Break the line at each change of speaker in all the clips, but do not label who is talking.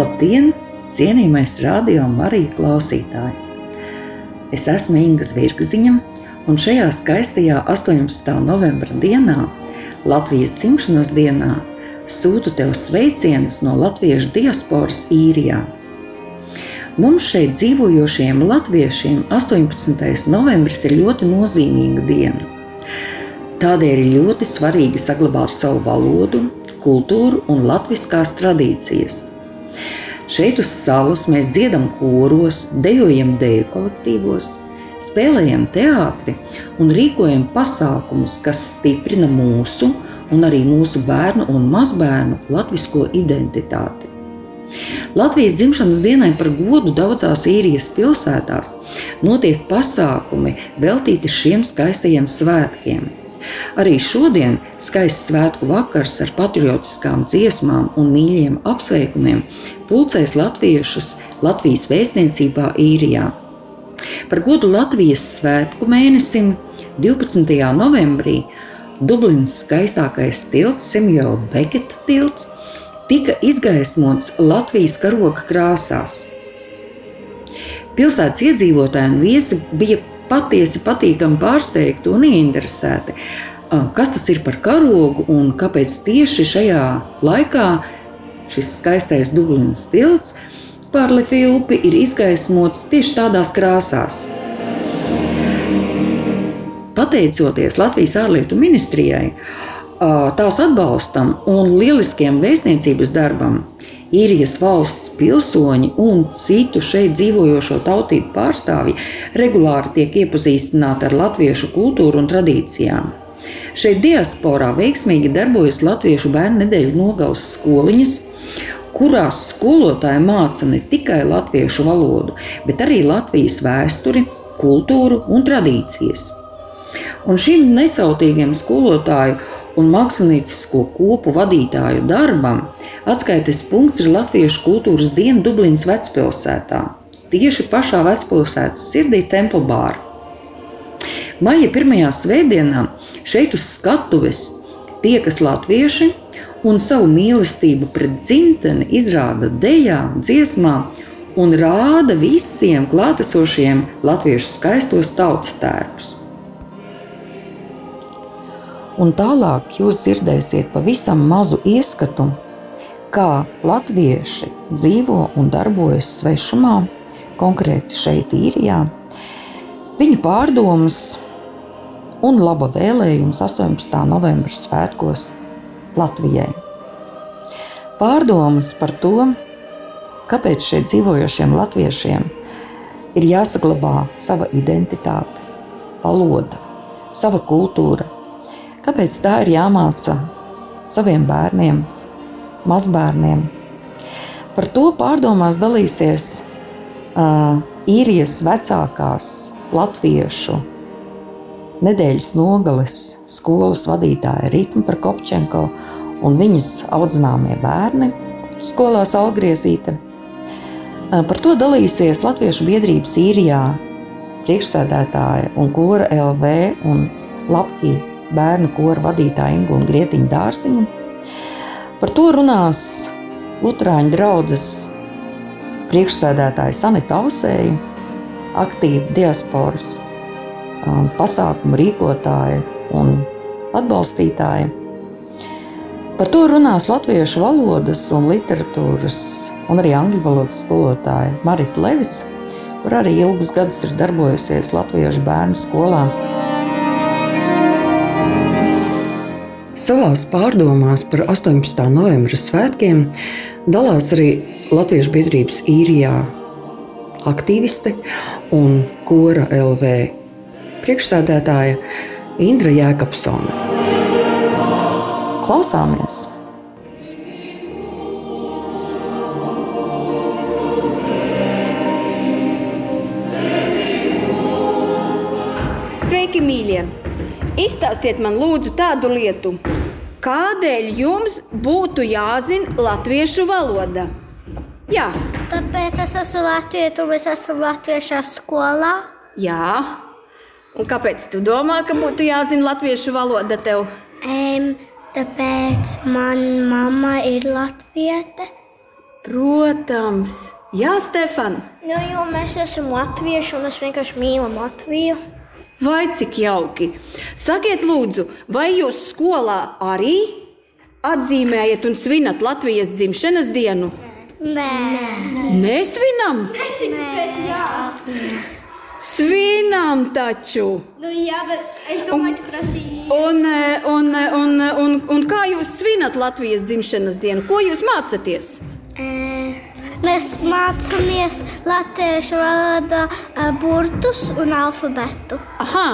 Labdien, cienījamais radio Marija klausītāji! Es esmu Inga Zvirgziņa, un šajā skaistajā 18. novembra dienā, Latvijas dzimšanas dienā, sūtu tev sveicienus no latviešu diasporas īrijā. Mums šeit dzīvojošiem latviešiem 18. novembris ir ļoti nozīmīga diena. Tādēļ ir ļoti svarīgi saglabāt savu valodu, kultūru un latviskās tradīcijas. Šeit uz salas mēs dziedam koros, dejojam deju kolektīvos, spēlējam teātri un rīkojam pasākumus, kas stiprina mūsu un arī mūsu bērnu un mazbērnu latvisko identitāti. Latvijas dzimšanas dienai par godu daudzās īrijas pilsētās notiek pasākumi veltīti šiem skaistajiem svētkiem. Arī šodien skaists svētku vakars ar patriotiskām dziesmām un mīļiem apsveikumiem pulcēs latviešus Latvijas vēstniecībā īrijā. Par godu Latvijas svētku mēnesim 12. novembrī Dublinas skaistākais tilts, Samuela Beketa tilts, tika izgaismots Latvijas karoga krāsās. Pilsētas iedzīvotāji un viesi bija patiesi patīkami pārsteigti un ieinteresēti. Kas tas ir par karogu un kāpēc tieši šajā laikā šis skaistais Dublinas tilts pār Lefiju upi ir izgaismots tieši tādās krāsās? Pateicoties Latvijas ārlietu ministrijai, tās atbalstam un lieliskiem vēstniecības darbam, īrijas valsts pilsoņi un citu šeit dzīvojošo tautību pārstāvji regulāri tiek iepazīstināti ar latviešu kultūru un tradīcijām. Šeit diasporā veiksmīgi darbojas Latviešu bērnu nedēļu nogales skoliņas, kurās skolotāji māca ne tikai latviešu valodu, bet arī Latvijas vēsturi, kultūru un tradīcijas. Un šim nesautīgiem skolotāju un māksliniecisko kopu vadītāju darbam atskaites punkts ir Latviešu kultūras diena Dublinas vecpilsētā, tieši pašā vecpilsētas sirdī Templbāra. Maija pirmajā svētdienā šeit uz skatuves tiekas latvieši un savu mīlestību pret dzimteni izrāda dejā, dziesmā un rāda visiem klātesošiem latviešu skaistos tautas tērpus un tālāk jūs dzirdēsiet pavisam mazu ieskatu, kā latvieši dzīvo un darbojas svešumā, konkrēti šeit, īrijā. Viņa pārdomas un laba vēlējums 18. novembra svētkos Latvijai. Pārdomas par to, kāpēc šeit dzīvojošiem latviešiem ir jāsaglabā sava identitāte, valoda, sava kultūra, Kāpēc tā ir jāmāca saviem bērniem, mazbērniem? Par to pārdomās dalīsies uh, īrijas vecākās latviešu nedēļas nogales skolas vadītāja Rītma Prokopčenko un viņas audzināmie bērni skolās Algriezīte. Uh, par to dalīsies Latviešu biedrības īrijā priekšsēdētāja un kora LV un Lapkija bērnu kora vadītāja Ingu un Grietiņu dārziņu. Par to runās Lutāņu draugas priekšsēdētāja Sanita Ausēja, aktīva diasporas um, pasākumu rīkotāja un atbalstītāja. Par to runās latviešu valodas un literatūras un arī angļu valodas skolotāja Marita Levits, kur arī ilgus gadus ir darbojusies latviešu bērnu skolā. Savās pārdomās par 18. novembra svētkiem dalās arī Latviešu biedrības īrijā aktīviste un kora LV priekšsēdētāja Indra Jēkabsona. Klausāmies!
Izstāstiet man, lūdzu, tādu lietu, kādēļ jums būtu jāzina latviešu valoda? Jā,
Tāpēc es esmu Latvijas un es esmu Latviešu skolā.
jā. Un kāpēc tu domā, ka būtu jāzina latviešu valoda tev?
Um, tāpēc manā mamma ir latviete
Protams. Jā, Stefan,
Nu, jo mēs esam latvieši un mēs vienkārši mīlam Latviju.
Vai cik jauki. Sakiet, lūdzu, vai jūs skolā arī atzīmējat un svinat Latvijas dzimšanas dienu?
Nē,
Nesvinam! Svinam taču!
nu, jā, bet es domāju, ka prasīja.
Un, un, un, un, un kā jūs svinat Latvijas dzimšanas dienu? Ko jūs mācāties?
Mēs mācāmies latviešu valodā ā, burtus un alfabētu.
Aha,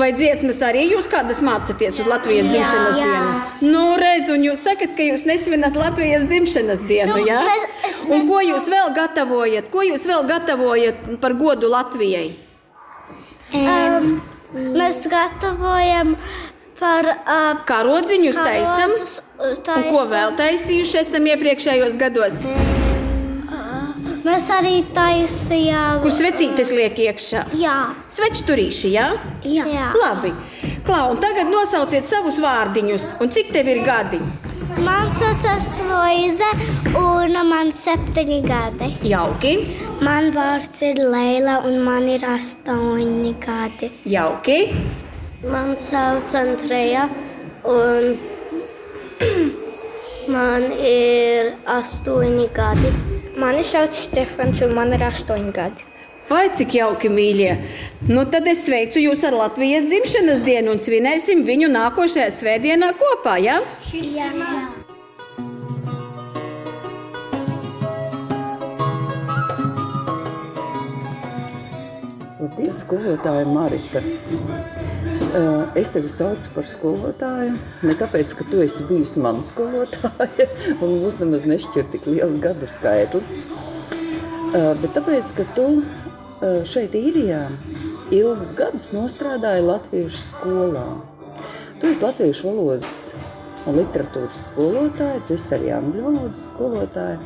vai dziesmas arī jūs kādas mācāties uz Latvijas
Jā.
dzimšanas
Jā.
dienu? Nu, redz, un jūs sakat, ka jūs nesvinat Latvijas dzimšanas dienu,
Nu,
jā?
mēs- es-
Un
mēs
ko jūs vēl gatavojat? Ko jūs vēl gatavojat par godu Latvijai?
Um, mēs gatavojam par uh,
Kā rodziņus taisam? Un ko vēl taisījuši esam iepriekšējos gados?
Mēs arī taisījām.
Kur svecītes liek iekšā?
Jā,
Svečturīši, jā?
jā. jā.
Labi. Klau, un tagad nosauciet savus vārdiņus. Un cik tev ir gadi?
Man saucas Loize, un man septiņi gadi.
Jauki,
Man vārds ir Leila, un man ir astoņi gadi.
jauki.
Man sauc Andreja, un man ir astoņi gadi. Mani sauc Stefans, un man ir astoņi gadi.
Vai cik jauki, mīļie? Nu, tad es sveicu jūs ar Latvijas dzimšanas dienu un svinēsim viņu nākošajā svētdienā kopā. Ja?
Jā, jā.
Labdien, skolotāja Marita. Eh, Es tevi saucu par skolotāju. Ne tāpēc, ka tu esi bijusi mana skolotāja, un mums nemaz nešķir tik liels gadu skaitlis, eh, bet tāpēc, ka tu eh, šeit īrijā ilgus gadus nostrādāji Latviešu skolā. Tu esi Latviešu valodas un literatūras skolotāja, tu esi arī angļu valodas skolotāja.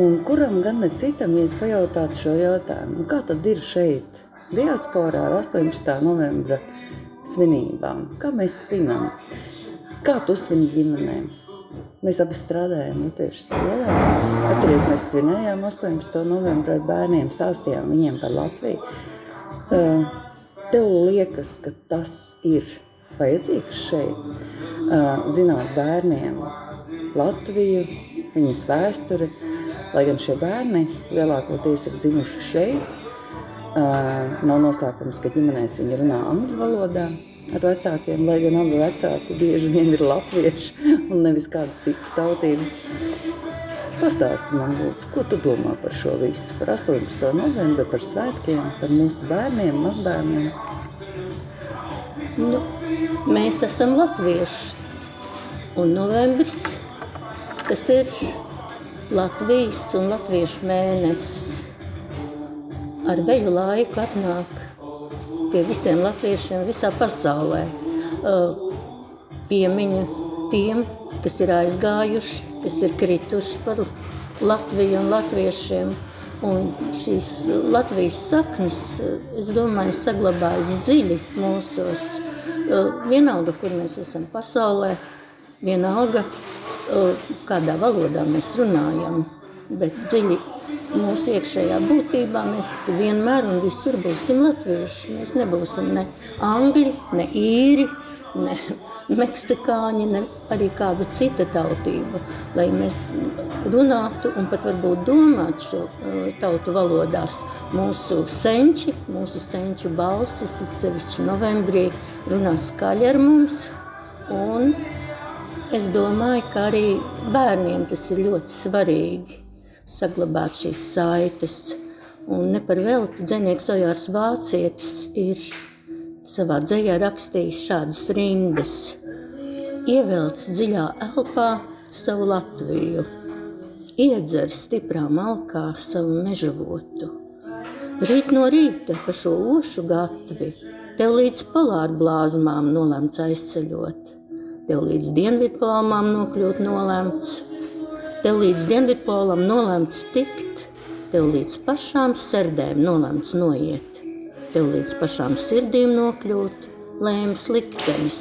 Un kuram gan ne citam, ja es pajautātu šo jautājumu, nu, kā tad ir šeit, diasporā ar 18. novembra svinībām? Kā mēs svinam? Kā tu svini ģimenē? Mēs abi strādājām Latviešu skolā. Atceries, mēs svinējām 18. novembrī ar bērniem, stāstījām viņiem par Latviju. Tev liekas, ka tas ir vajadzīgs šeit, zināt bērniem Latviju, viņas vēsturi, lai gan šie bērni lielākoties ir dzimuši šeit. Nav noslēpums, ka ģimenēs viņi runā angļu valodā ar vecākiem, lai gan abi vecāki bieži vien ir latvieši un nevis kāda citas tautības. Pastāsti man, lūdzu, ko tu domā par šo visu? Par 18. novembri, par svētkiem, par mūsu bērniem, mazbērniem.
Nu, mēs esam latvieši. Un novembris, tas ir Latvijas un Latviešu mēnesis. Ar veļu laiku atnāk pie visiem latviešiem visā pasaulē. Uh, Piemiņa tiem, kas ir aizgājuši, kas ir krituši par Latviju un latviešiem. Un šīs Latvijas saknes, es domāju, saglabājas dziļi mūsos. Uh, Vienalga, kur mēs esam pasaulē, vienalga, uh, kādā valodā mēs runājam, bet dziļi mūsu iekšējā būtībā mēs vienmēr un visur būsim latvieši. Mēs nebūsim ne angļi, ne īri, ne meksikāņi, ne arī kāda cita tautība. Lai mēs runātu un pat varbūt domātu šo uh, tautu valodās. Mūsu senči, mūsu senču balsis, it sevišķi novembrī, runā skaļi ar mums. Un es domāju, ka arī bērniem tas ir ļoti svarīgi saglabāt šīs saites. Un ne par velti dzinieks Ojārs Vācietis ir savā dzējā rakstījis šādas rindas. Ievelc dziļā elpā savu Latviju, iedzer stiprā malkā savu mežavotu. Rīt no rīta pa šo ošu gatvi tev līdz polāru blāzmām nolemts aizceļot, tev līdz dienvidplāmām nokļūt nolemts, tev līdz dienvidpolam nolemts tikt, tev līdz pašām serdēm nolemts noiet, tev līdz pašām sirdīm nokļūt, lēms liktenis.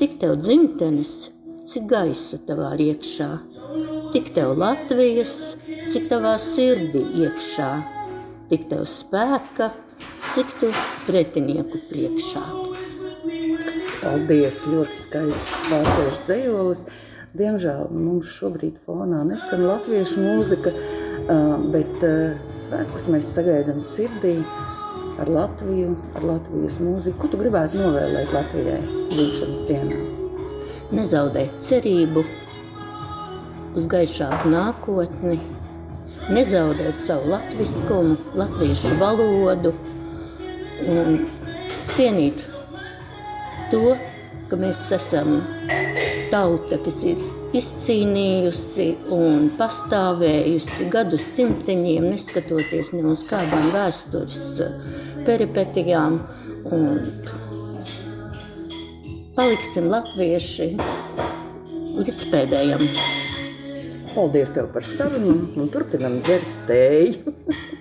Tik tev dzimtenis, cik gaisa tavā iekšā. tik tev Latvijas, cik tavā sirdī iekšā, tik tev spēka, cik tu pretinieku priekšā.
Paldies! Ļoti skaists vāciešu dzējolis. Diemžēl mums šobrīd fonā neskan latviešu mūzika, bet svētkus mēs sagaidām sirdī ar Latviju, ar Latvijas mūziku. Ko tu gribētu novēlēt Latvijai dzimšanas dienā?
Nezaudēt cerību uz gaišāku nākotni, nezaudēt savu latviskumu, latviešu valodu un cienīt to, ka mēs esam tauta, kas ir izcīnījusi un pastāvējusi gadu simteņiem, neskatoties ne uz kādām vēstures peripetijām. Un paliksim latvieši līdz pēdējiem.
Paldies tev par sarunu un turpinam dzert tēju.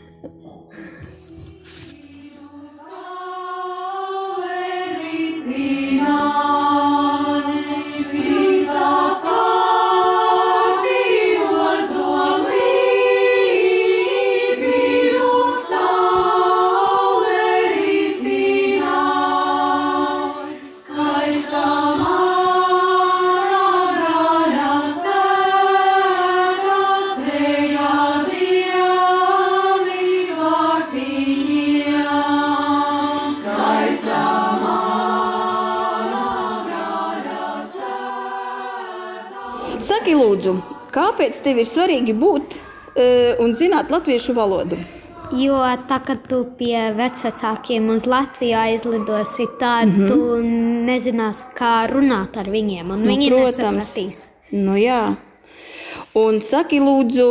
kāpēc tev ir svarīgi būt uh, un zināt latviešu valodu?
Jo tā, kad tu pie vecākiem uz Latviju aizlidosi, tad mm -hmm. tu nezināsi, kā runāt ar viņiem. Nu, viņi nesapratīs.
Nu, jā. Un saki, lūdzu,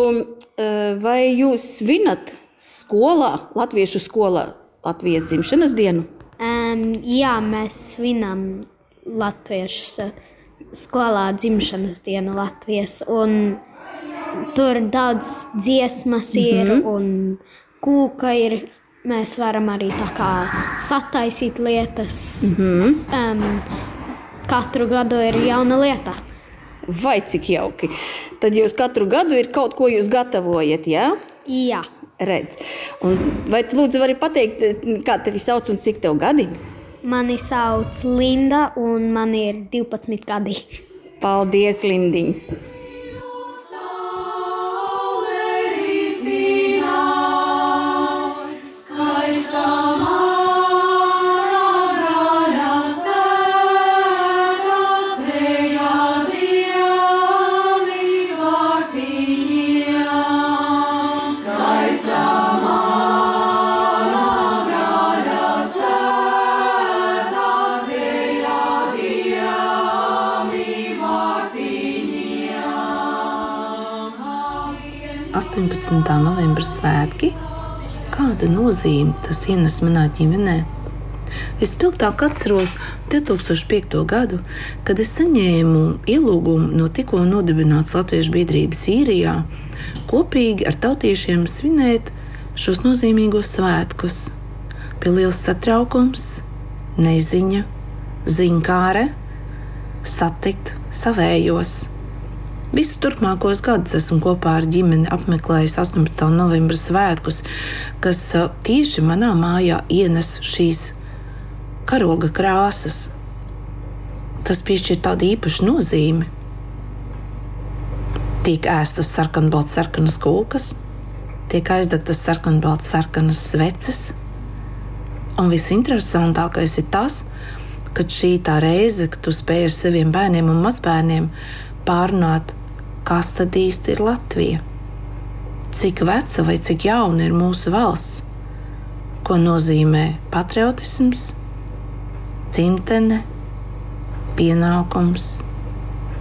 vai jūs svinat skolā, Latviešu skolā, Latvijas dzimšanas dienu?
Um, jā, mēs svinam Latviešu skolā dzimšanas dienu Latvijas. Tur daudz dziesmas ir mm -hmm. un kūka ir. Mēs varam arī tā kā sataisīt lietas. Mm -hmm. um, katru gadu ir jauna lieta.
Vai cik jauki. Tad jūs katru gadu ir kaut ko jūs gatavojat, jā?
Jā.
Redz. Un vai tu lūdzu vari pateikt, kā tevi sauc un cik tev gadi?
Mani sauc Linda, un man ir 12 gadi.
Paldies, Lindiņ!
Novembra svētki, kāda nozīme tas ienes manā ģimenē? Vispilgtāk atceros 2005. gadu, kad es saņēmu ielūgumu no tikko nodibinātas Latviešu biedrības īrijā kopīgi ar tautiešiem svinēt šos nozīmīgos svētkus. Pie liels satraukums, neziņa, ziņkāre, satikt savējos Visu turpmākos gadus esmu kopā ar ģimeni apmeklējis 18. novembra svētkus, kas tieši manā mājā ienes šīs karoga krāsas. Tas piešķir tādu īpašu nozīmi. Tiek ēstas sarkanbalts, sarkanas kūkas, tiek aizdegtas sarkanbalts, sarkanas sveces. Un visinteresantākais ir tas, ka šī tā reize, kad tu spēj ar saviem bērniem un mazbērniem pārunāt kas tad īsti ir Latvija? Cik veca vai cik jauna ir mūsu valsts? Ko nozīmē patriotisms, dzimtene, pienākums,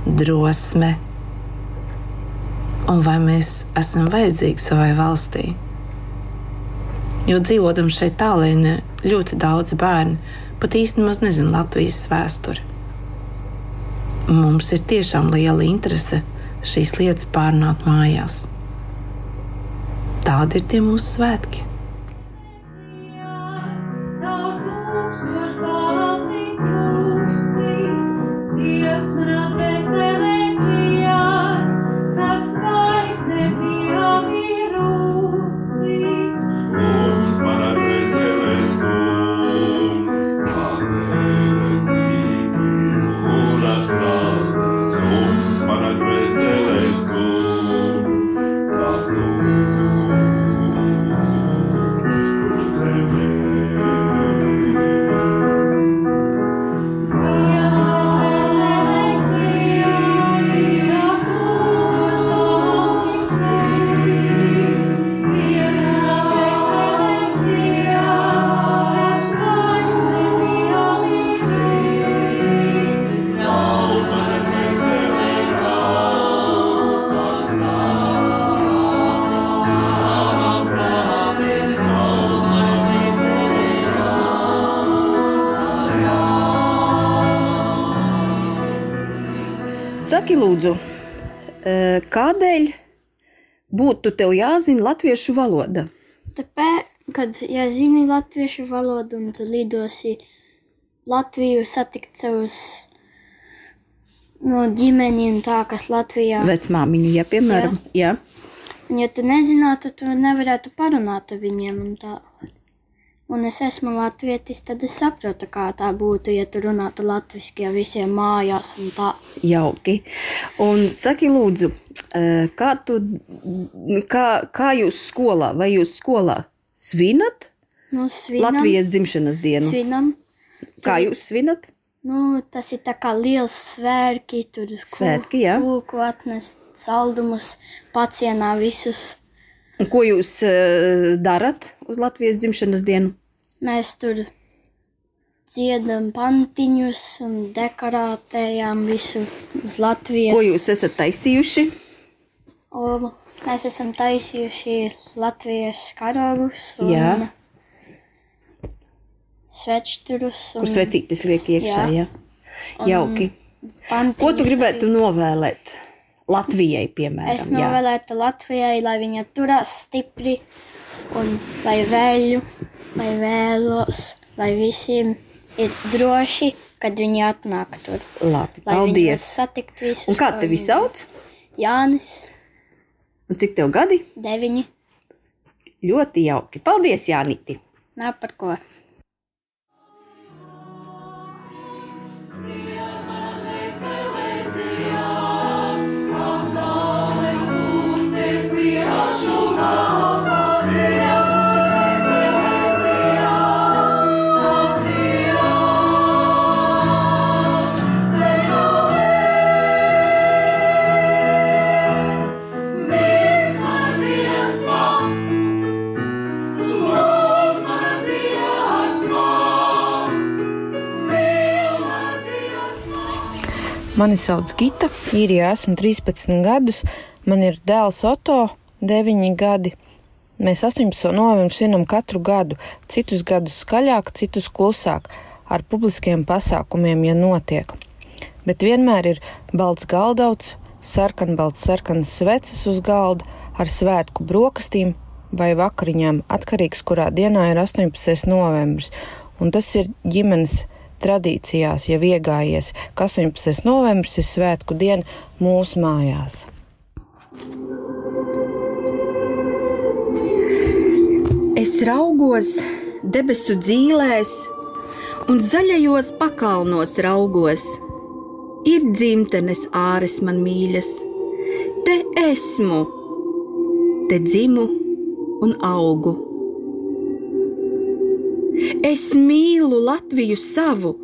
drosme? Un vai mēs esam vajadzīgi savai valstī? Jo dzīvojam šeit tālēnē, ļoti daudz bērnu pat īstenībā nezina Latvijas vēsturi. Mums ir tiešām liela interese šīs lietas pārnāt mājās. Tādi ir tie mūsu svētki.
Būtu tev jāzina latviešu valoda?
Tāpēc, kad ja zini latviešu valodu un tu lidosi Latviju satikt savus no ģimeņiem, tā kas Latvijā.
Vecmāmiņu, ja piemēram, jā.
Un, ja tu nezinātu, tu nevarētu parunāt ar viņiem. Un, tā. Un es esmu latvietis, tad es saprotu, kā tā būtu, ja tu runātu latviešu ar visiem mājās. un tā.
Jauki. Un saki, lūdzu, eh, kā, tu, kā, kā jūs skolā, vai jūs skolā svinat
Nu, svinam,
Latvijas dzimšanas dienu?
Svinam.
Kā jūs svinat?
Nu, tas ir tā kā liels svētki, tur
Svētki, jā.
kūku atnest, saldumus, pacienā visus.
Un ko jūs uh, darat uz Latvijas dzimšanas dienu?
Mēs tur dziedam pantiņus un dekorētējām visu uz Latvijas.
Ko jūs esat taisījuši?
O, mēs esam taisījuši Latvijas karogus un
Jā.
svečturus. Un
Kur svecītis liek iekšā?
Jā.
Jā. Jauki.
pantiņus
Ko tu gribētu
arī.
novēlēt Latvijai, piemēram?
Es
Jā.
novēlētu Latvijai, lai viņa turās stipri un lai vēļu, lai vēlos, lai visiem ir droši, kad viņi atnāk tur.
Labi,
Lai
paldies.
satikt visus.
Un kā tevi
viņi-
sauc?
Jānis,
Un cik tev gadi?
deviņi,
Ļoti jauki. Paldies, Jānīti!
nav par ko.
Mani sauc Gita, īrijā esmu 13 gadus, man ir dēls Oto, 9 gadi. Mēs 18. novembrī svinam katru gadu, citus gadus skaļāk, citus klusāk, ar publiskiem pasākumiem, ja notiek. Bet vienmēr ir balts galdauts, sarkanbalts, sarkanas sveces uz galda, ar svētku brokastīm vai vakariņām, atkarīgs kurā dienā ir 18. novembris. Un tas ir ģimenes tradīcijās jau iegājies, ka 18. novembris ir svētku diena mūsu mājās.
Es raugos debesu dzīlēs, un zaļajos pakalnos raugos. Ir dzimtenes āres man mīļas, te esmu, te dzimu un augu. Es mīlu Latviju savu,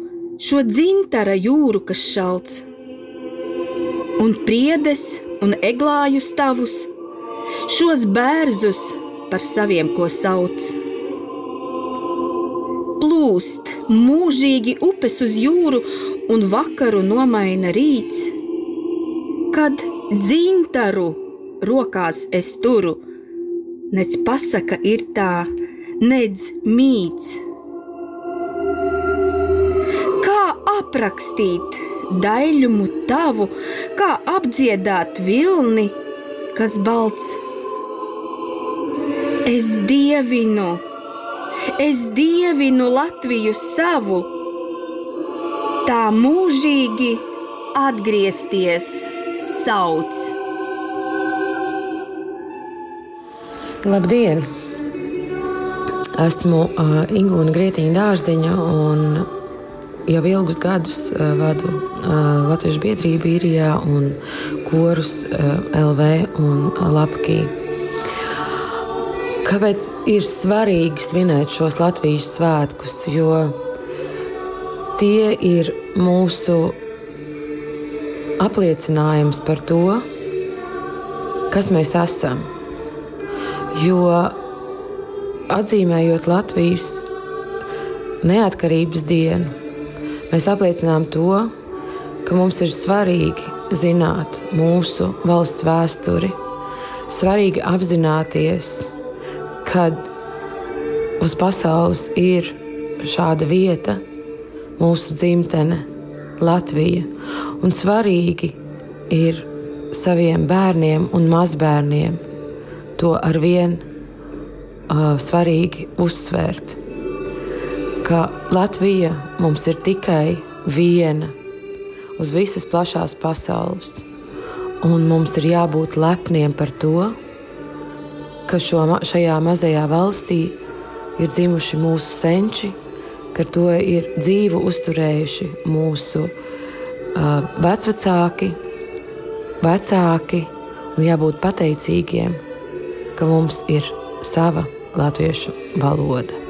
šo dzintara jūru, kas šalts, un priedes un eglājus tavus, šos bērzus par saviem, ko sauc. Plūst mūžīgi upes uz jūru, un vakaru nomaina rīts, kad dzintaru rokās es turu, nec pasaka ir tā, nedz mīts. Kā aprakstīt daļumu tavu, kā apdziedāt vilni, kas balts? Es dievinu, es dievinu Latviju savu, tā mūžīgi atgriezties sauc.
Labdien! Esmu uh, Ingūna Grieķiņa dārziņa un jau ilgus gadus uh, vadu uh, Latvijas biedrību īrijā un korus uh, LV un Lapkī. Kāpēc ir svarīgi svinēt šos Latvijas svētkus? Jo tie ir mūsu apliecinājums par to, kas mēs esam. Jo atzīmējot Latvijas neatkarības dienu, mēs apliecinām to, ka mums ir svarīgi zināt mūsu valsts vēsturi, svarīgi apzināties, kad uz pasaules ir šāda vieta, mūsu dzimtene, Latvija, un svarīgi
ir saviem bērniem un mazbērniem to arvien uh, svarīgi uzsvērt, ka Latvija mums ir tikai viena uz visas plašās pasaules, un mums ir jābūt lepniem par to, ka šo, šajā mazajā valstī ir dzimuši mūsu senči, ka to ir dzīvu uzturējuši mūsu uh, vecvecāki, vecāki, un jābūt pateicīgiem, ka mums ir sava latviešu valoda.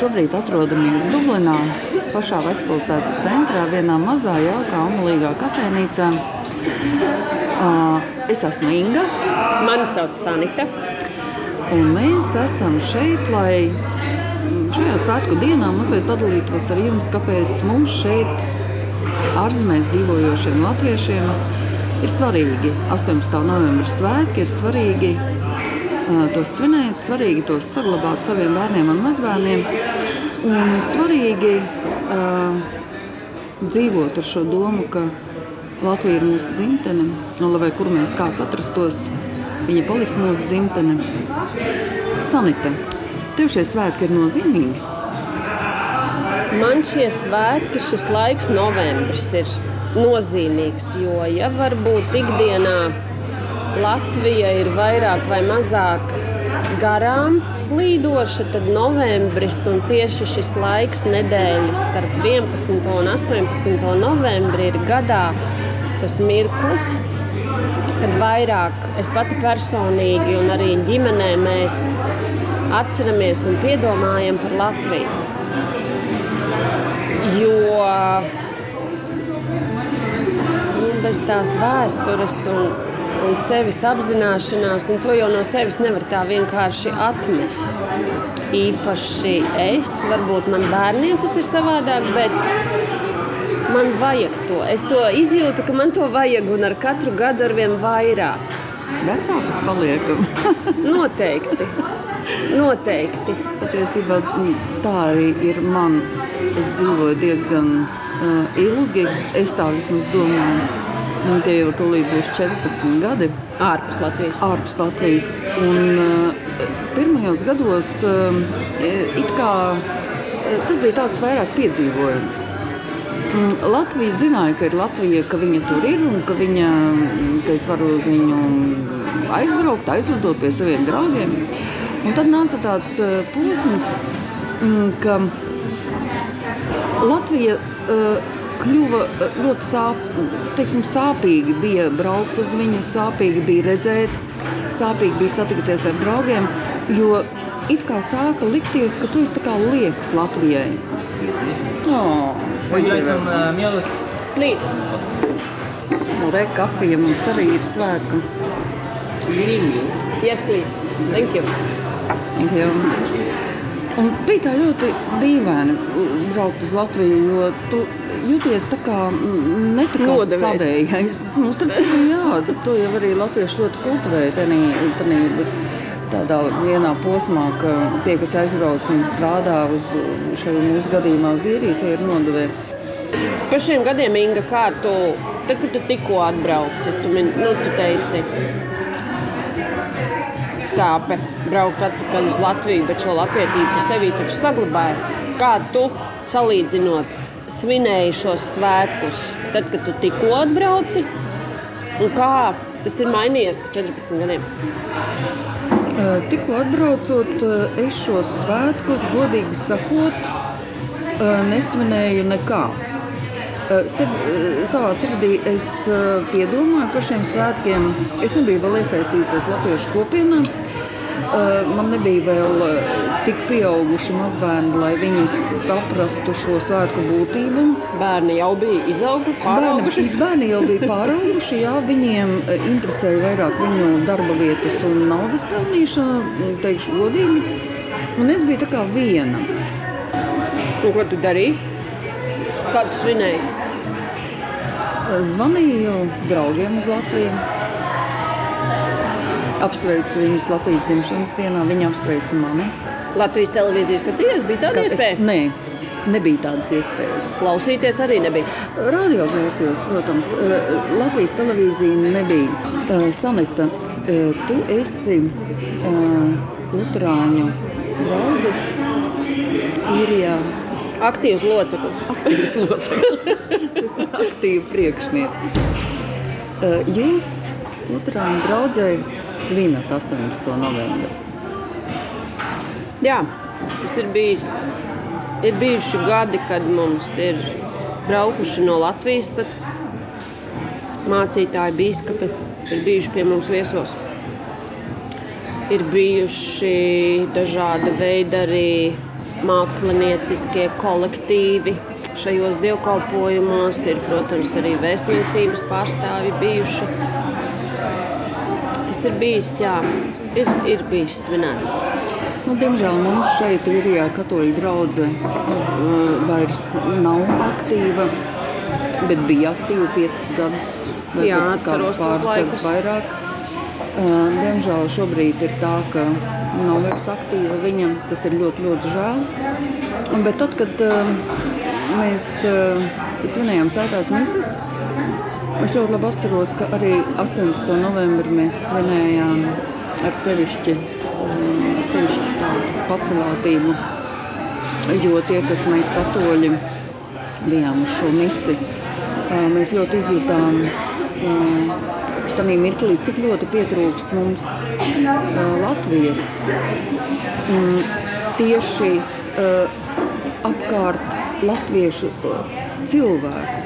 Šobrīd atrodamies Dublinā, pašā vecpilsētas centrā, vienā mazā, jaukā, omulīgā kafejnīcā. Es esmu Inga.
Mani sauc Sanita.
Un mēs esam šeit, lai šajā svētku dienā mazliet padalītos ar jums, kāpēc mums šeit, ārzemēs dzīvojošiem latviešiem, ir svarīgi 18. novembra svētki, ir svarīgi tos svinēt, svarīgi tos saglabāt saviem bērniem un mazbērniem. Un svarīgi uh, dzīvot ar šo domu, ka Latvija ir mūsu dzimtene, un lai kur mēs kāds atrastos, viņa paliks mūsu dzimtene. Sanita, tev šie svētki ir nozīmīgi?
Man šie svētki, šis laiks, novembris, ir nozīmīgs. Jo, ja varbūt ikdienā Latvija ir vairāk vai mazāk garām slīdoša, tad novembris un tieši šis laiks nedēļas starp 11. un 18. novembri ir gadā tas mirklis, kad vairāk es pati personīgi un arī ģimenē mēs atceramies un piedomājam par Latviju. Jo bez tās vēstures un un sevis apzināšanās, un to jau no sevis nevar tā vienkārši atmest. Īpaši es, varbūt man bērniem tas ir savādāk, bet man vajag to. Es to izjūtu, ka man to vajag, un ar katru gadu ar vien vairāk.
Vecākas paliekam.
Noteikti. Noteikti.
Patiesībā tā arī ir man. Es dzīvoju diezgan uh, ilgi. Es tā vismaz domāju. Un tie jau tūlīt būs 14 gadi.
Ārpus Latvijas.
Ārpus Latvijas. Un, uh, pirmajos gados uh, kā, uh, tas bija tāds vairāk piedzīvojums. Um, Latvija zināja, ka ir Latvija, ka viņa tur ir un ka, viņa, ka es varu uz viņu aizbraukt, aizlidot pie saviem draugiem. Un tad nāca tāds posms, um, ka Latvija. Uh, kļuva eh, ļoti sāp, teiksim, sāpīgi. Bija braukt uz viņu, sāpīgi bija redzēt, sāpīgi bija satikties ar draugiem. Jo it kā sāka likties, ka tu esi liekas Latvijai. Oh?
Please.
Nu, re, kafija mums arī ir svētku.
Yes, please. Thank you.
Thank you. Un bija tā ļoti dīvaini braukt uz Latviju, jo tu jūties tā kā netikās savējais. Mums tur citu, jā, to jau arī latvieši ļoti kultivēja tenī, tenī, tādā vienā posmā, ka tie, kas aizbrauc un strādā uz šajā mūsu gadījumā uz īriju, tie ir nodevēji.
Par šiem gadiem, Inga, kā tu, tad, kad tu tikko atbrauci, tu, min, nu, tu teici, sāpe braukt atpakaļ uz Latviju, bet šo latvietību sevī taču saglabāji. Kā tu salīdzinot svinēji šos svētkus, tad, kad tu tikko atbrauci, un kā tas ir mainījies pa 14 gadiem?
Tikko atbraucot, es šos svētkus, godīgi sakot, nesvinēju nekā. Sir, savā sirdī es piedomāju par šiem svētkiem. Es nebiju vēl iesaistījusies Latviešu kopienā. Man nebija vēl tik pieauguši mazbērni, lai viņi saprastu šo svētku būtību.
Bērni jau bija izauguši, pārauguši.
Bērni, bērni jau bija pārauguši, jā, viņiem interesēja vairāk viņu darba vietas un naudas pelnīšana, teikšu godīgi. Un es biju tā kā viena.
Un ko tu darīji? Kā tu svinēji?
Zvanīju draugiem uz Latviju. Apsveicu viņus Latvijas dzimšanas dienā. Viņi apsveica mani.
Latvijas televīzijas skatījies, bija tāda
Skat-
iespēja?
Nē, nebija tādas iespējas.
Klausīties arī nebija.
Radio klausījos, protams. Latvijas televīzija nebija. Sanita, eh, tu esi Lutāņu draugs īrijā.
Aktīvs loceklis.
Aktīvs loceklis. Tas ir aktīvi priekšnieks. Eh, Jūs Lutāņu draugai svinat 18. novembrī.
Jā, tas ir bijis. Ir bijuši gadi, kad mums ir braukuši no Latvijas pat mācītāji, biskupi, ir bijuši pie mums viesos. Ir bijuši dažādi veidi arī mākslinieciskie kolektīvi. Šajos dievkalpojumos ir, protams, arī vēstniecības pārstāvji bijuši. Tas ir bijis, jā, ir, ir bijis svinēts.
Nu, diemžēl mums šeit ir katoļu draudzene vairs nav aktīva, bet bija aktīva piecus gadus.
Jā, atceros tos laikus.
vairāk. Uh, Diemžēl šobrīd ir tā, ka nav vairs aktīva viņa. Tas ir ļoti, ļoti žēl. Bet tad, kad uh, mēs uh, svinējām svētās misijas, es ļoti labi atceros, ka arī 18. novembrī mēs svinējām ar sevišķi, um, sevišķi tādu pacelātību. Jo tie, kas mēs katoļi bijām uz šo misiju, uh, mēs ļoti izjutām tajā mirklī, cik ļoti pietrūkst mums uh, Latvijas mm, tieši uh, apkārt latviešu uh, cilvēku.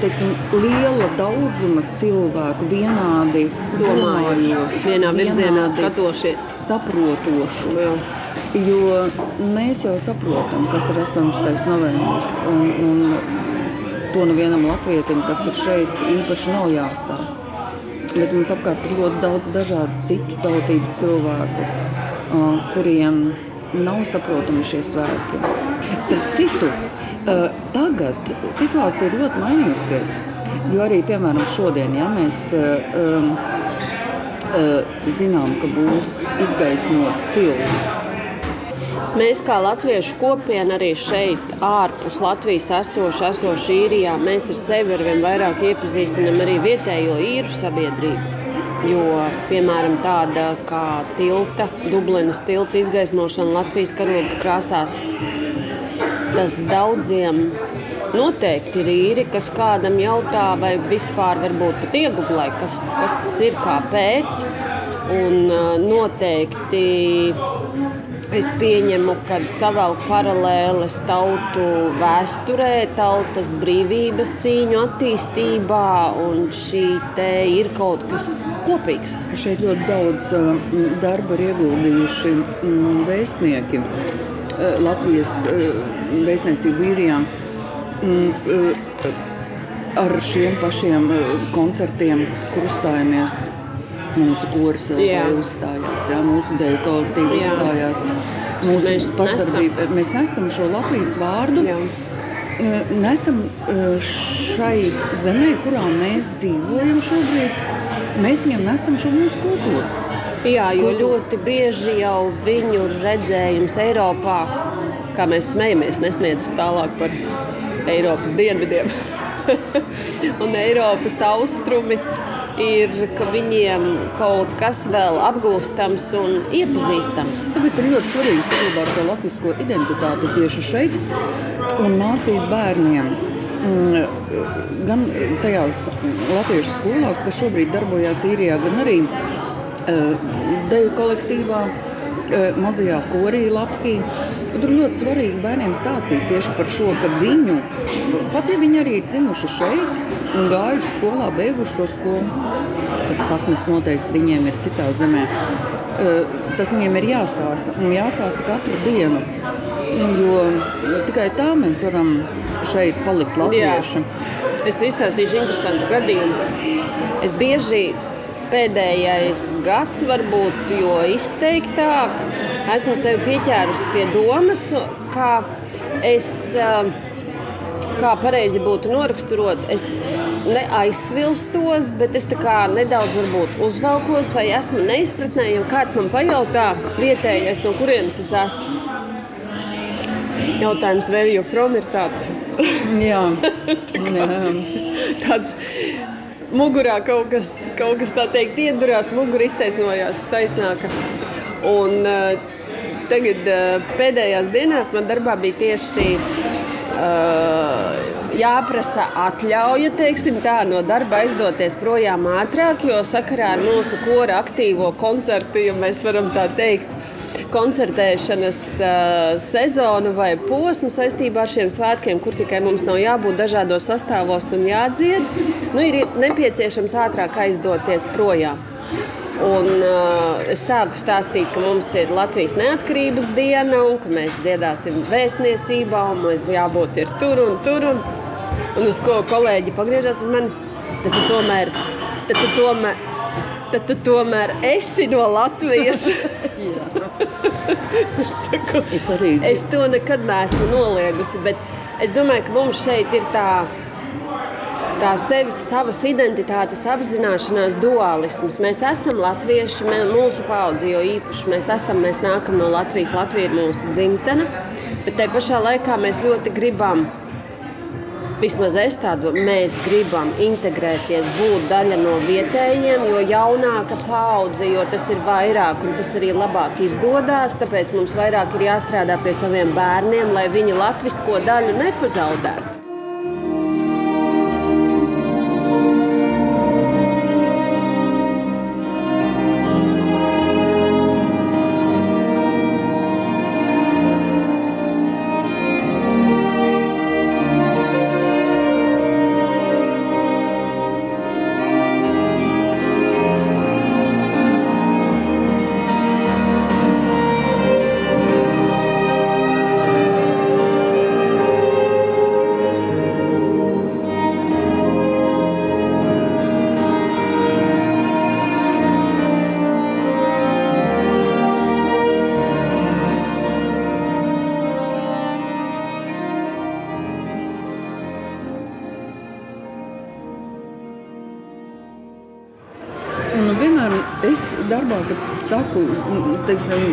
Teiksim, liela daudzuma cilvēku, vienādi domājoši,
vienā virzienā skatošie.
saprotošu.
Jā.
Jo mēs jau saprotam, kas ir 18. novembris. Un, un to nevienam latvietim, kas ir šeit, īpaši nav jāstāsta. Bet mums apkārt ir ļoti daudz dažādu citu tautību cilvēku, kuriem nav saprotami šie svētki. Starp citu, tagad situācija ir ļoti mainījusies. Jo arī, piemēram, šodien, ja mēs zinām, ka būs izgaismots tilts
Mēs kā latviešu kopiena arī šeit, ārpus Latvijas esošu, esošu īrijā, mēs ar sevi ar vien vairāk iepazīstinām arī vietējo īru sabiedrību. Jo, piemēram, tāda kā tilta, Dublinas tilta izgaismošana Latvijas karoga krāsās, tas daudziem noteikti ir īri, kas kādam jautā, vai vispār varbūt pat iegūlē, kas, kas tas ir, kāpēc. Un uh, noteikti Es pieņemu, ka savelk paralēles tautu vēsturē, tautas brīvības cīņu attīstībā, un šī te ir kaut kas kopīgs.
Šeit ļoti daudz uh, darba ir ieguldījuši vēstnieki uh, Latvijas uh, vēstniecību īrijā. Ar šiem pašiem koncertiem, kur uzstājamies, mūsu
Jā.
uzstājās, jā, mūsu dēļ kolektīvi
Jā.
uzstājās. Mūsu
Mēs
pašdarbība, mēs nesam šo Latvijas vārdu.
Jā.
Uh, Nesam uh, šai zemē, kurā mēs dzīvojam šobrīd, mēs viņam nesam šo mūsu kultūru.
Jā, jo
Kultūra.
ļoti bieži jau viņu redzējums Eiropā, kā mēs smejamies, nesniedzas tālāk par Eiropas dienvidiem. un Eiropas austrumi ir, ka viņiem kaut kas vēl apgūstams un iepazīstams.
Tāpēc ir ļoti svarīgi saglabāt šo latvisko identitāti tieši šeit un mācīt bērniem. mm, gan tajās latviešu skolās, kas šobrīd darbojas īrijā, gan arī uh, deju kolektīvā. Uh, mazajā korī lapkī. Tur ļoti svarīgi bērniem stāstīt tieši par šo, ka viņu, pat ja viņi arī ir dzimuši šeit un gājuši skolā, beiguši šo skolu, tad saknes noteikti viņiem ir citā zemē. Uh, tas viņiem ir jāstāsta un jāstāsta katru dienu. Jo tikai tā mēs varam šeit palikt latvieši.
Jā. Es te izstāstīšu interesantu gadījumu. Es bieži pēdējais gads, varbūt jo izteiktāk, esmu sevi pieķērusi pie domas, kā es. Kā pareizi būtu noraksturot, es neaizsvilstos, bet es nedaudz uzvelkos, vai esmu neizpratnē, ja kāds man pajautā, vietējais, no kurienes es esmu. Jautājums, where you from, ir tāds.
Jā,
tā kā, tāds. Mugurā kaut kas, kaut kas tā teikt, iedurās, mugurā iztaisnojās taisnāka. Un, uh, tagad uh, pēdējās dienās man darbā bija tieši uh, jāprasa atļauja teiksim, tā, no darba aizdoties projām ātrāk, jo sakarā ar mūsu kora aktīvo koncertu, ja mēs varam tā teikt, koncertēšanas uh, sezonu vai posmu saistībā ar šiem svētkiem, kur tikai mums nav jābūt dažādos sastāvos un jādzied, nu, ir nepieciešams ātrāk aizdoties projām. Un, uh, es sāku stāstīt, ka mums ir Latvijas neatkarības diena, un ka mēs dziedāsim vēstniecībā, un mums jābūt tur un tur. Un, un uz ko kolēģi pagriežas pie manis, tad tu tomēr, tad tu tomēr, tad tu tomēr esi no Latvijas. es, saku,
es, arī.
es to nekad neesmu noliegusi, es domāju, ka mums šeit ir tā. Tā sevis, savas identitātes apzināšanās dualisms. Mēs esam latvieši, mē, mūsu paudze jau īpaši. Mēs esam, mēs nākam no Latvijas, Latvija ir mūsu dzimtene, bet te pašā laikā mēs ļoti gribam vismaz es tādu mēs gribam integrēties, būt daļa no vietējiem, jo jaunāka paudze, jo tas ir vairāk un tas arī labāk izdodas. Tāpēc mums vairāk ir jāstrādā pie saviem bērniem, lai viņi latvisko daļu nepazaudētu.
Saku teiksim,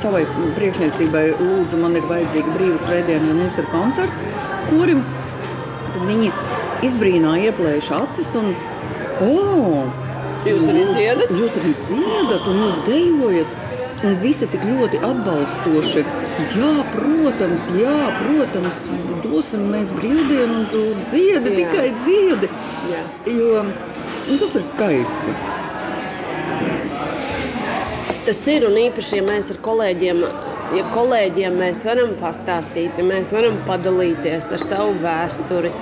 savai priekšniecībai, lūdzu, man ir vajadzīga brīva svētdiena, ja mums ir koncerts korim, tad viņi izbrīnā ieplēš acis un oh,
jūs arī dziedat?
Jūs arī dziedat un jūs dejojat. Un visi tik ļoti atbalstoši. Jā, protams, jā, protams, dosim mēs brīvdienu, un tu dziedi, jā. tikai dziedi. Jā. Jo tas ir skaisti
tas ir un īpaši, ja mēs ar kolēģiem. Ja kolēģiem mēs varam pastāstīt, ja mēs varam padalīties ar savu vēsturi,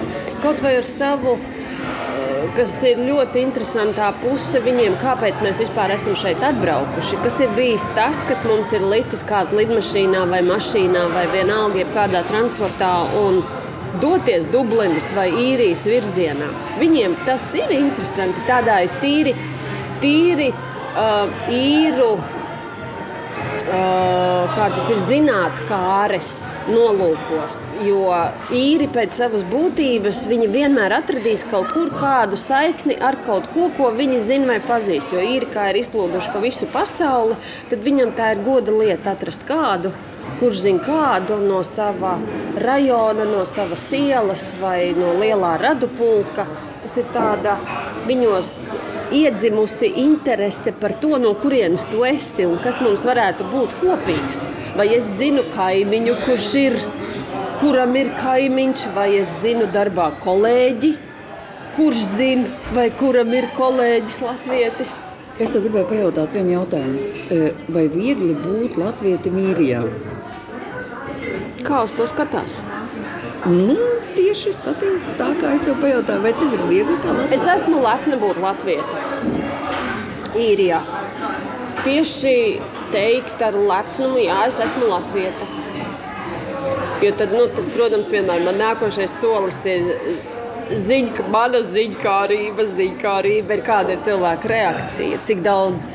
kaut vai ar savu, eh, kas ir ļoti interesantā puse viņiem, kāpēc mēs vispār esam šeit atbraukuši. Kas ir bijis tas, kas mums ir licis kādā lidmašīnā vai mašīnā vai vienalga, jebkādā transportā. Un, doties Dublinas vai īrijas virzienā. Viņiem tas ir interesanti. Tādā es tīri, tīri uh, īru kā tas ir zināt, kā āres nolūkos. Jo īri pēc savas būtības viņi vienmēr atradīs kaut kur kādu saikni ar kaut ko, ko viņi zina vai pazīst. Jo īri kā ir izplūduši pa visu pasauli, tad viņam tā ir goda lieta atrast kādu. Kurš zina kādu no sava rajona, no savas ielas vai no lielā radu pulka. Tas ir tādā viņos iedzimusi interese par to, no kurienes tu esi un kas mums varētu būt kopīgs. Vai es zinu kaimiņu, kurš ir kuram ir kaimiņš, vai es zinu darbā kolēģi, kurš zina, vai kuram ir kolēģis latvietis.
Es tev gribēju pajautāt vienu jautājumu. E, Vai viegli būt latvietim īrijā?
Kā uz to skatās?
Nu, tieši skatījums tā, kā es tev pajautāju, vai tev ir viegli kā latvietim?
Es esmu lepna būt latvieta. Īrijā. Tieši teikt ar lepnumu, jā, es esmu latvieta. Jo tad, nu, tas, protams, vienmēr man nākošais solis ir ziņa, mana ziņkārība, ziņkārība ir kāda ir cilvēka reakcija, cik daudz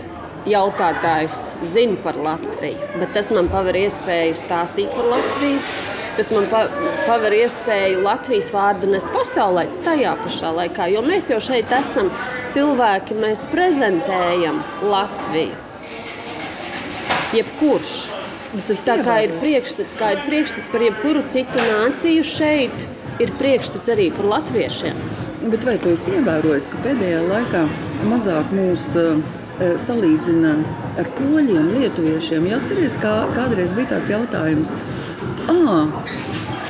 jautātājs zina par Latviju. Bet tas man paver iespēju stāstīt par Latviju. Tas man pa, paver iespēju Latvijas vārdu nest pasaulē tajā pašā laikā, jo mēs jau šeit esam cilvēki, mēs prezentējam Latviju. Jebkurš. Tā kā ir priekšstats, kā ir priekšstats par jebkuru citu nāciju šeit, ir priekšstats arī par latviešiem.
Bet vai tu esi ievērojis, ka pēdējā laikā mazāk mūs uh, salīdzina ar poļiem, lietuviešiem? Jā, atceries, kā kādreiz bija tāds jautājums. Ah,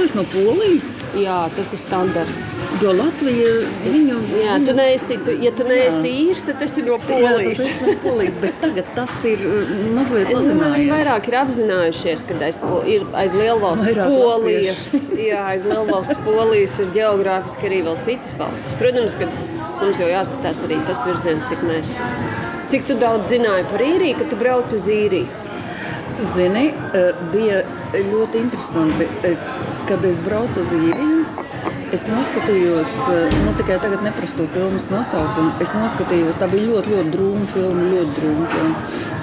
esi no Polijas?
Jā, tas ir standarts.
Jo Latvija viņu.
Jā, tu neesi, tu, ja tu neesi īrs, tad tas ir no Polijas.
Jā, tas no Polijas, bet tagad tas ir uh, mazliet
viņi
mazinājies.
vairāk ir apzinājušies, ka aiz, po- ir aiz lielvalsts
Vairāk
polijas, jā, aiz lielvalsts polijas ir geogrāfiski arī vēl citas valstis. Protams, ka mums jau jāskatās arī tas virziens, cik mēs. Cik tu daudz zināji par īriju, kad tu brauc uz īriju?
Zini, eh, bija ļoti interesanti, eh, kad es braucu uz īriju. Es noskatījos, eh, nu tikai tagad neprastu filmas nosaukumu. Es noskatījos, tā bija ļoti, ļoti drūma filma, ļoti drūma filma.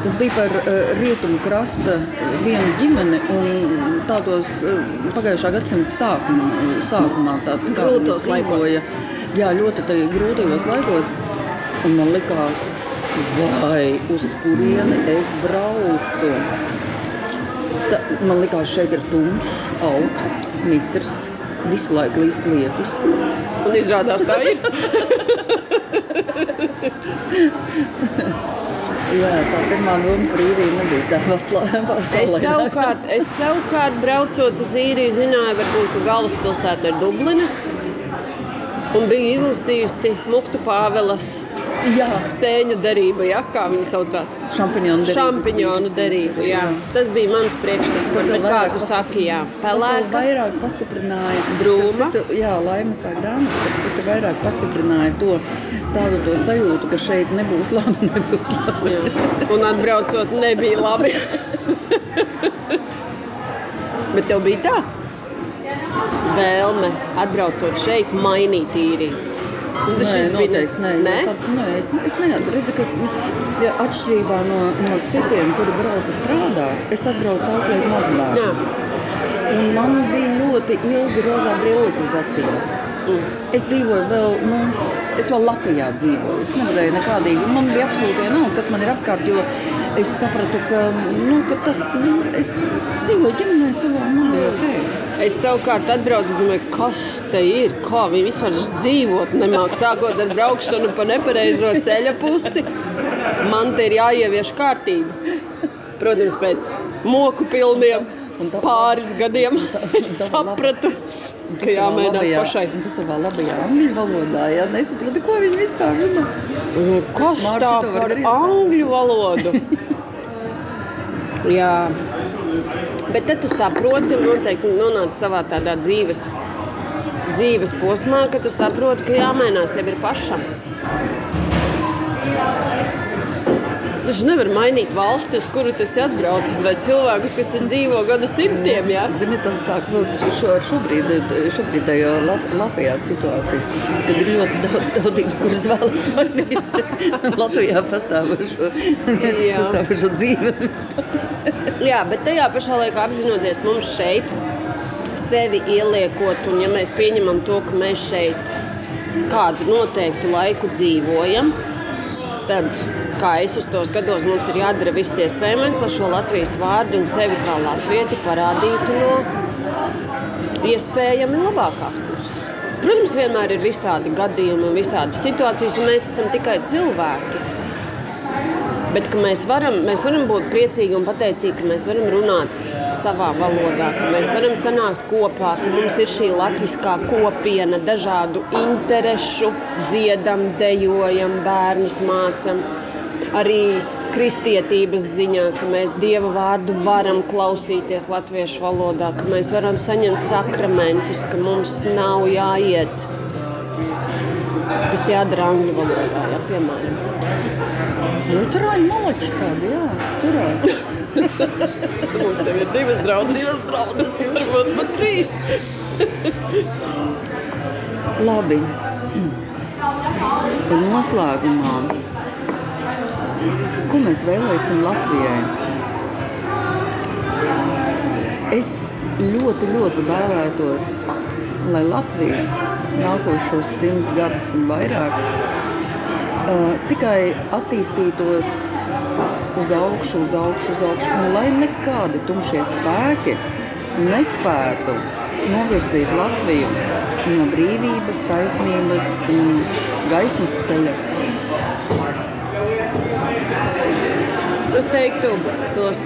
Tas bija par uh, rietumu krasta vienu ģimeni un tādos uh, pagājušā gadsimta sākumā, sākumā tā, kā
Grūtos laikos.
Jā, ļoti tā, grūtajos laikos. Un man likās, vai uz kurieni es braucu. Ta, man liekas, šeit ir tumšs, augsts, mitrs, visu laiku līst lietus.
Un izrādās tā ir.
Jā, tā pirmā doma par īriju nebija tā pati.
Es savukārt, es savukārt braucot uz īriju, zināju, varbūt, ka galvaspilsēta ir Dublina. Un biju izlasījusi Muktu Pāvelas
jā.
sēņu derību, ja, kā viņi saucās.
Šampiņonu derības
Šampiņonu
bija
derību, jā.
jā.
Tas bija mans priekšstats,
Tas
bet
vēl
kā
vairāk
tu saki, jā,
Tas
pelēka.
vairāk pastiprināja
Drūma.
Citu, jā, laimes tā starp citu, vairāk pastiprināja to tādu to sajūtu, ka šeit nebūs labi, nebūs labi.
Un atbraucot, nebija labi. Bet tev bija tā vēlme, atbraucot šeit, mainīt īriju. Tas
Nē, noteikti, nē,
Nē?
Es, at, nē, es, es neatredzu, ka es, ja atšķirībā no, no citiem, kuri brauca strādāt, es atbraucu auklēt mazbērnu. Un man bija ļoti ilgi rozā brilles uz acīm. Es dzīvoju vēl, nu, es vēl Latvijā dzīvoju. Es nevarēju nekādīgi, man bija absolūti vienalga, kas man ir apkārt, jo es sapratu, ka, nu, ka tas, nu, es dzīvoju ģimenē savā, man bija ok.
Es savukārt atbraucu, domāju, kas te ir, kā viņi vispār dzīvot. Nemāk sākot ar braukšanu pa nepareizo ceļa pusi. Man te ir jāievieš kārtība. Protams, pēc moku pilniem pāris gadiem es sapratu, ka jāmēģinās pašai.
Un tas savā labajā angļu valodā, jā, nesapratu, ko viņi vispār runā.
Kas
Mārcis,
tā
tu
par angļu valodu? Jā. Bet tad tu saproti, un noteikti nonāc savā tādā dzīves, dzīves posmā, ka tu saproti, ka jāmainās jau ir pašam. Taču nevar mainīt valsti, uz kuru tas ir atbraucis, vai cilvēkus, kas te dzīvo gadu simtiem. Jā.
Zini, tas sāk nu, šo, šobrīd, šobrīdējo Lat Latvijā situāciju, kad ir ļoti daudz tautības, kuras vēlas mainīt Latvijā pastāvošo, pastāvošo dzīvi.
Jā, bet tajā pašā laikā apzinoties mums šeit, sevi ieliekot, un ja mēs pieņemam to, ka mēs šeit kādu noteiktu laiku dzīvojam, tad, kā es uz to skatos, mums ir jādara viss iespējamais, lai šo Latvijas vārdu un sevi kā latvieti parādītu no iespējami labākās puses. Protams, vienmēr ir visādi gadījumi un visādas situācijas, un mēs esam tikai cilvēki. Bet mēs varam, mēs varam būt priecīgi un pateicīgi, ka mēs varam runāt savā valodā, ka mēs varam sanākt kopā, ka mums ir šī latviskā kopiena, dažādu interešu, dziedam, dejojam, bērnus mācam. Arī kristietības ziņā, ka mēs Dieva vārdu varam klausīties latviešu valodā, ka mēs varam saņemt sakramentus, ka mums nav jāiet. Tas jādara angļu valodā, ja, piemēram.
Lutāņu maleči tādi, jā, turētu.
Mums jau ir divas draudzes.
Divas draudzes.
Varbūt pat trīs.
Labi. Un noslēgumā, ko mēs vēlēsim Latvijai? Es ļoti, ļoti vēlētos, lai Latvija nākošos simts gadus un vairāk uh, tikai attīstītos uz augšu, uz augšu, uz augšu, un lai nekādi tumšie spēki nespētu novirzīt Latviju no brīvības, taisnības un gaismas ceļa.
Teiktu, tos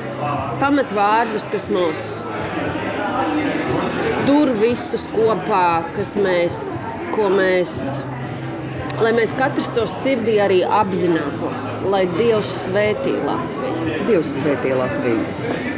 pamatvārdus, kas mūs tur visus kopā, kas mēs, ko mēs lai mēs katrs to sirdī arī apzinātos, lai Dievs svētī Latviju.
Dievs svētī Latviju.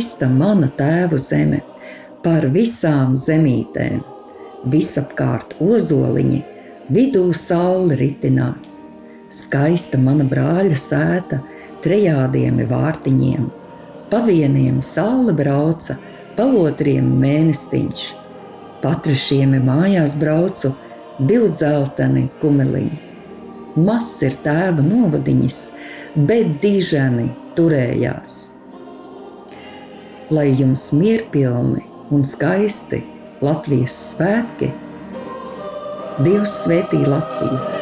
Skaista mana tēva zeme, par visām zemītēm. Visapkārt ozoliņi, vidū saule ritinās. Skaista mana brāļa sēta, trejādiem vārtiņiem. Pa vieniem saule brauca, pa otriem mēnestiņš. Pa trešiem mājās braucu, divdzelteni kumeliņi. Mazs ir tēva novadiņas, bet diženi turējās lai jums mierpilni un skaisti Latvijas svētki, Dievs svētī Latviju!